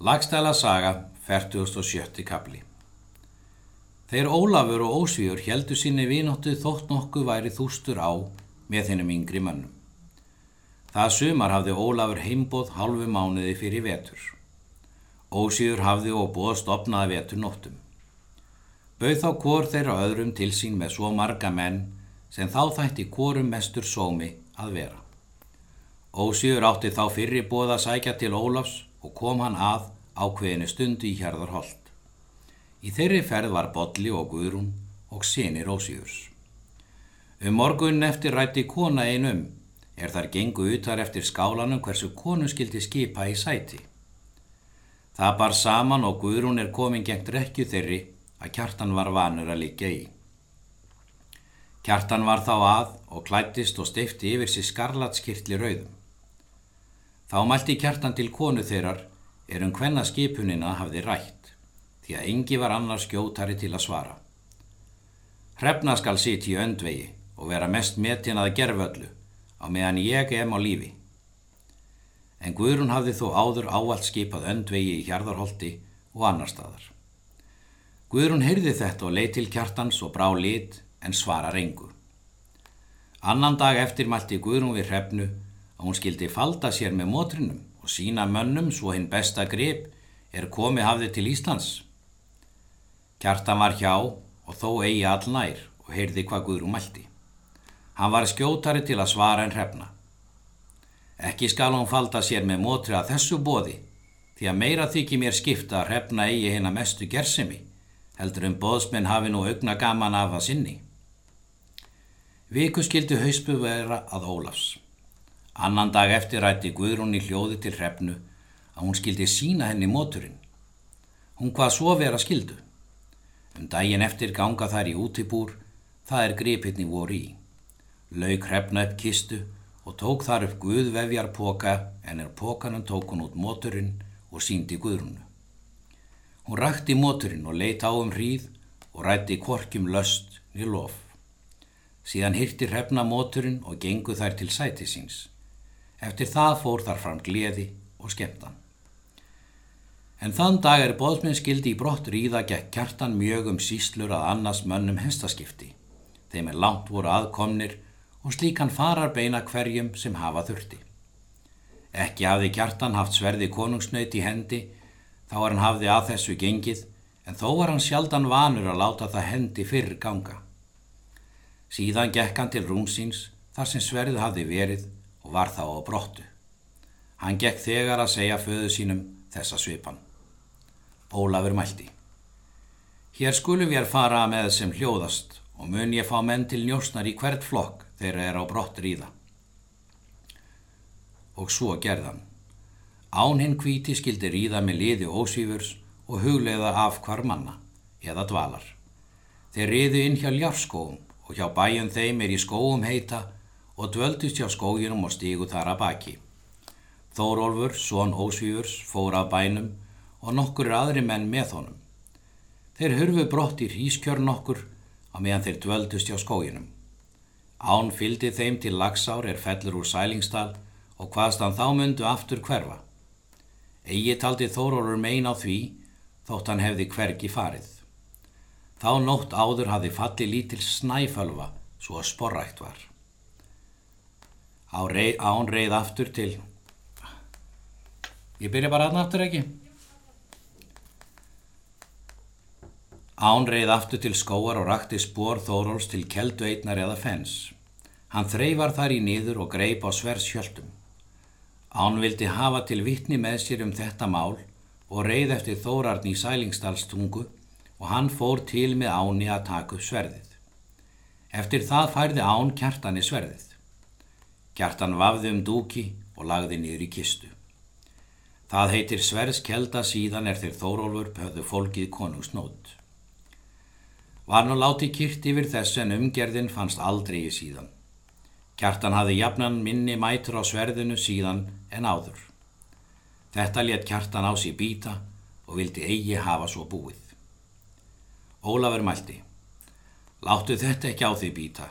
Lagstæla saga, 47. kapli Þeir Ólafur og Ósvíur heldu sinni vinóttu þótt nokkuð væri þústur á með þennum yngri mönnum. Það sumar hafði Ólafur heimbóð halvu mánuði fyrir vetur. Ósvíur hafði og bóðst opnaði vetur nóttum. Bauð þá hvor þeirra öðrum til sín með svo marga menn sem þá þætti hvorum mestur sómi að vera. Ósvíur átti þá fyrir bóð að sækja til Ólafs og kom hann að ákveðinu stundu í Hjarðarholt. Í þeirri ferð var Bodli og Guðrún og sinir Ósíðurs. Um morgun eftir rætti kona einum er þar gengu utar eftir skálanum hversu konu skildi skipa í sæti. Það bar saman og Guðrún er komin gengt rekju þeirri að kjartan var vanur að liggja í. Kjartan var þá að og klættist og steifti yfir sér skarlatskirtli rauðum. Þá mælti kjartan til konu þeirrar er um hvenna skipunina hafði rætt, því að engi var annar skjótari til að svara. Hrefna skal sitt í öndvegi og vera mest metin að gerföllu á meðan ég em á lífi. En Guðrún hafði þó áður áallt skipað öndvegi í hjarðarholti og annar staðar. Guðrún heyrði þetta og leið til kjartans og brá lit en svara reyngu. Annan dag eftir mælti Guðrún við hrefnu að hún skildi falda sér með mótrinum og sína mönnum svo hinn besta grip er komið hafði til Íslands. Kjartan var hjá og þó eigi all nær og heyrði hvað Guðrún mælti. Hann var skjótari til að svara en hrefna. Ekki skal hún falda sér með mótri að þessu bóði því að meira þykir mér skipta að hrefna eigi hérna mestu gersemi heldur um bóðsmenn hafi nú augna gaman af að sinni. Viku skildi hauspu vera að Ólafs. Annan dag eftir rætti Guðrún í hljóði til hrefnu að hún skildi sína henni móturinn. Hún hvað svo vera skildu. Um daginn eftir ganga þær í útibúr, það er gripitni voru í. Laug hrefna upp kistu og tók þar upp Guðvefjar póka en er pókanum tók hún út móturinn og síndi Guðrúnu. Hún rakti móturinn og leita á um hríð og rætti korkjum löst niður lof. Síðan hyrti hrefna móturinn og gengu þær til sæti síns. Eftir það fór þar fram gleði og skemmtan. En þann dag er bóðsminn skildi í brott ríða gekk kjartan mjög um síslur að annars mönnum hestaskipti. Þeim er langt voru aðkomnir og slíkan farar beina hverjum sem hafa þurfti. Ekki hafði kjartan haft sverði konungsnöyt í hendi, þá var hann hafði að þessu gengið, en þó var hann sjaldan vanur að láta það hendi fyrr ganga. Síðan gekk hann til rúnsins, þar sem sverð hafði verið, og var þá á brottu. Hann gekk þegar að segja föðu sínum þessa svipan. Ólafur mælti. Hér skulum ég fara með sem hljóðast og mun ég fá menn til njósnar í hvert flokk þegar er á brott ríða. Og svo gerðan. Án hinn kvíti skildi ríða með liði ósýfurs og hugleiða af hvar manna, eða dvalar. Þeir riðu inn hjá ljárskóum og hjá bæjum þeim er í skóum heita og dvöldust hjá skóginum og stígu þar að baki. Þórólfur, són Ósvífurs, fór að bænum og nokkur aðri menn með honum. Þeir hurfu brott í hrískjörn okkur á meðan þeir dvöldust hjá skóginum. Án fyldi þeim til lagsár er fellur úr sælingstal og hvaðst hann þá myndu aftur hverfa. Egi taldi Þórólfur mein á því þótt hann hefði hvergi farið. Þá nótt áður hafði falli lítil snæfölva svo að sporrækt var. Reið, án reið aftur til ég byrja bara aðna aftur ekki? Án reið aftur til skóar og rakti spór Þóróls til keldveitnar eða fens. Hann þreyvar þar í niður og greip á sverðsjöldum án vildi hafa til vittni með sér um þetta mál og reið eftir Þórarn í sælingstalstungu og hann fór til með áni að taka upp sverðið. Eftir það færði án kjartan í sverðið Kjartan vafði um dúki og lagði niður í kistu. Það heitir sverðskelda síðan er þeir Þórólfur höfðu fólkið konungsnót. Var nú láti kýrt yfir þessu en umgerðin fannst aldrei í síðan. Kjartan hafði jafnan minni mætur á sverðinu síðan en áður. Þetta let kjartan á sí býta og vildi eigi hafa svo búið. Ólafur mælti. Láttu þetta ekki á því býta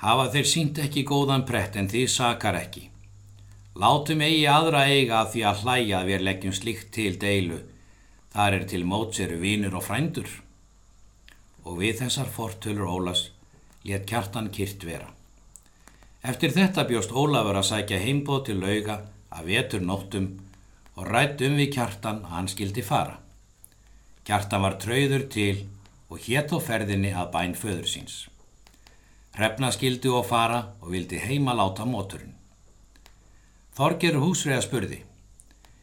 hafa þeir sínt ekki góðan brett en því sakar ekki. Látum eigi aðra eiga því að hlæja að við leggjum slikt til deilu. Þar er til mótseru vínur og frændur. Og við þessar fortölur Ólas let kjartan kyrt vera. Eftir þetta bjóst Ólafur að sækja heimbóð til lauga að vetur nóttum og rætt um við kjartan að hann skildi fara. Kjartan var trauður til og hétt á ferðinni að bæn föður síns. Hrefna skildi og fara og vildi heima láta móturinn. Þorger húsriða spurði.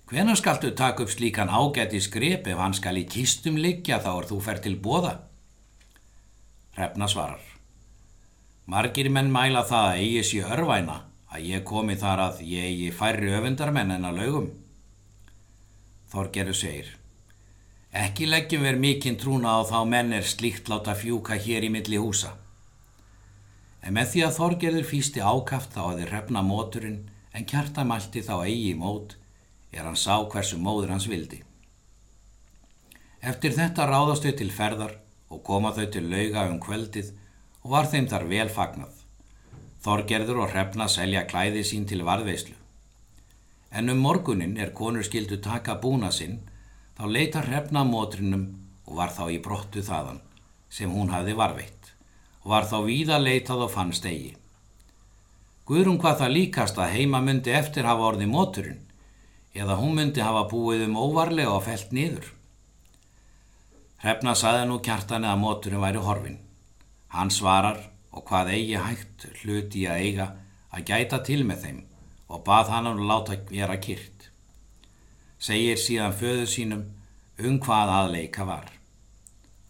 Hvena skaltu taka upp slíkan ágæti skrep ef hann skal í kistum liggja þá er þú fer til bóða? Hrefna svarar. Margir menn mæla það að eigi sér örvæna að ég komi þar að ég eigi færri öfundarmenn en að laugum. Þorgeru segir. Ekki leggjum við mikinn trúna á þá menn er slíkt láta fjúka hér í milli húsa. En með því að Þorgerður fýsti ákaft þá að þið hrefna móturinn en kjartamælti þá eigi mót er hann sá hversu móður hans vildi. Eftir þetta ráðast þau til ferðar og koma þau til lauga um kveldið og var þeim þar vel fagnað. Þorgerður og hrefna selja klæði sín til varðveislu. En um morgunin er konur skildu taka búna sinn þá leita hrefna mótrinum og var þá í brottu þaðan sem hún hafði varveitt og var þá víða leitað og fann stegi. Guðrún hvað það líkast að heima myndi eftir hafa orði móturinn eða hún myndi hafa búið um óvarlega og felt nýður. Hrefna saði nú kjartani að móturinn væri horfin. Hann svarar og hvað eigi hægt hluti að eiga að gæta til með þeim og bað hann að láta vera kyrt. Segir síðan föðu sínum um hvað aðleika var.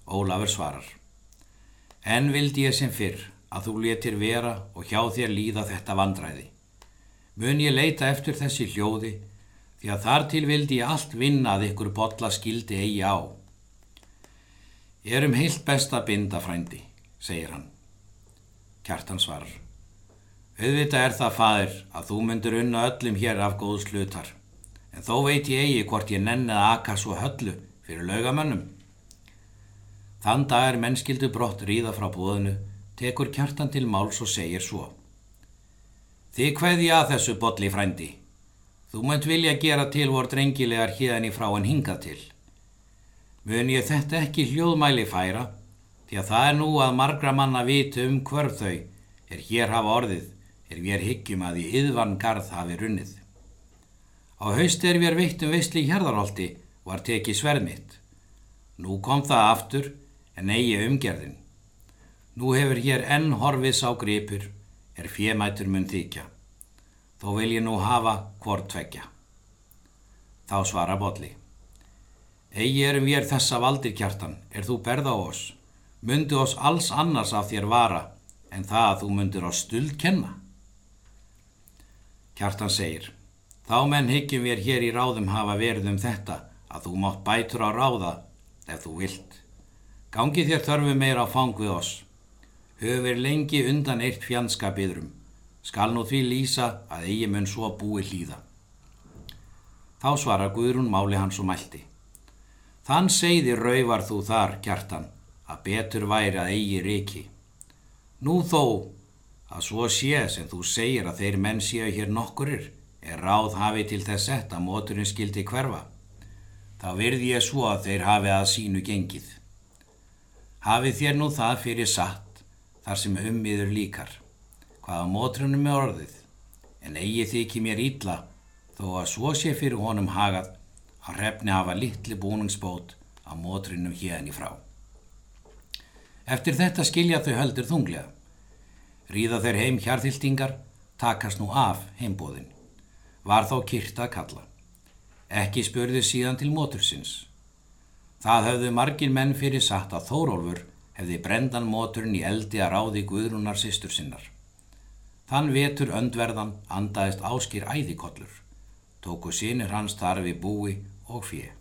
Ólafur svarar. En vildi ég sem fyrr að þú letir vera og hjá þér líða þetta vandræði. Mun ég leita eftir þessi hljóði því að þar til vildi ég allt vinna að ykkur botla skildi eigi á. Ég er um heilt besta binda frændi, segir hann. Kjartan svarar. Auðvita er það fadir að þú myndur unna öllum hér af góð slutar, en þó veit ég eigi hvort ég nenni að aka svo höllu fyrir laugamönnum. Þann dag er mennskildu brott ríða frá búðinu tekur kjartan til máls og segir svo. Þið hveði að þessu botli frændi. Þú mönt vilja gera til vor drengilegar hérni frá en hingað til. Mun ég þetta ekki hljóðmæli færa, því að það er nú að margra manna vitu um hverð þau er hér hafa orðið, er við higgjum að í yðvan garð hafi runnið. Á haust er við veittum veistli hérðarholti var tekið sverðmitt. Nú kom það aftur en eigi umgerðin. Nú hefur hér enn horfið sá gripur, er fjemætur mun þykja. Þó vil ég nú hafa hvort tvekja. Þá svara Bodli. Egi erum við þessa valdir kjartan, er þú berða á oss. Mundu oss alls annars af þér vara, en það að þú mundur á stuld kenna. Kjartan segir, þá menn higgjum við hér í ráðum hafa verið um þetta, að þú mátt bætur á ráða, ef þú vilt. Gangi þér þörfu meira á fang við oss höfur lengi undan eitt fjandskapiðrum, skal nú því lýsa að eigi mun svo búi hlýða. Þá svara Guðrún máli hans og mælti. Þann segði rauvar þú þar, kjartan, að betur væri að eigi reiki. Nú þó, að svo sé sem þú segir að þeir menn séu hér nokkurir, er ráð hafi til þess sett að móturinn skildi hverfa. Þá virði ég svo að þeir hafi að sínu gengið. Hafi þér nú það fyrir satt þar sem ummiður líkar, hvaða mótrunum er orðið, en eigi þykir mér ítla þó að svo sé fyrir honum hagað að hrefni hafa litli búningsbót á mótrunum hérna í frá. Eftir þetta skilja þau höldur þunglega. Ríða þeir heim hjarðildingar, takast nú af heimbóðin. Var þá kyrt að kalla. Ekki spurðu síðan til mótursins. Það höfðu margin menn fyrir satt að Þórólfur hefði brendan móturinn í eldi að ráði Guðrúnar sýstur sinnar. Þann vetur öndverðan andaðist áskýr æðikollur, tóku sínir hans þar við búi og fjö.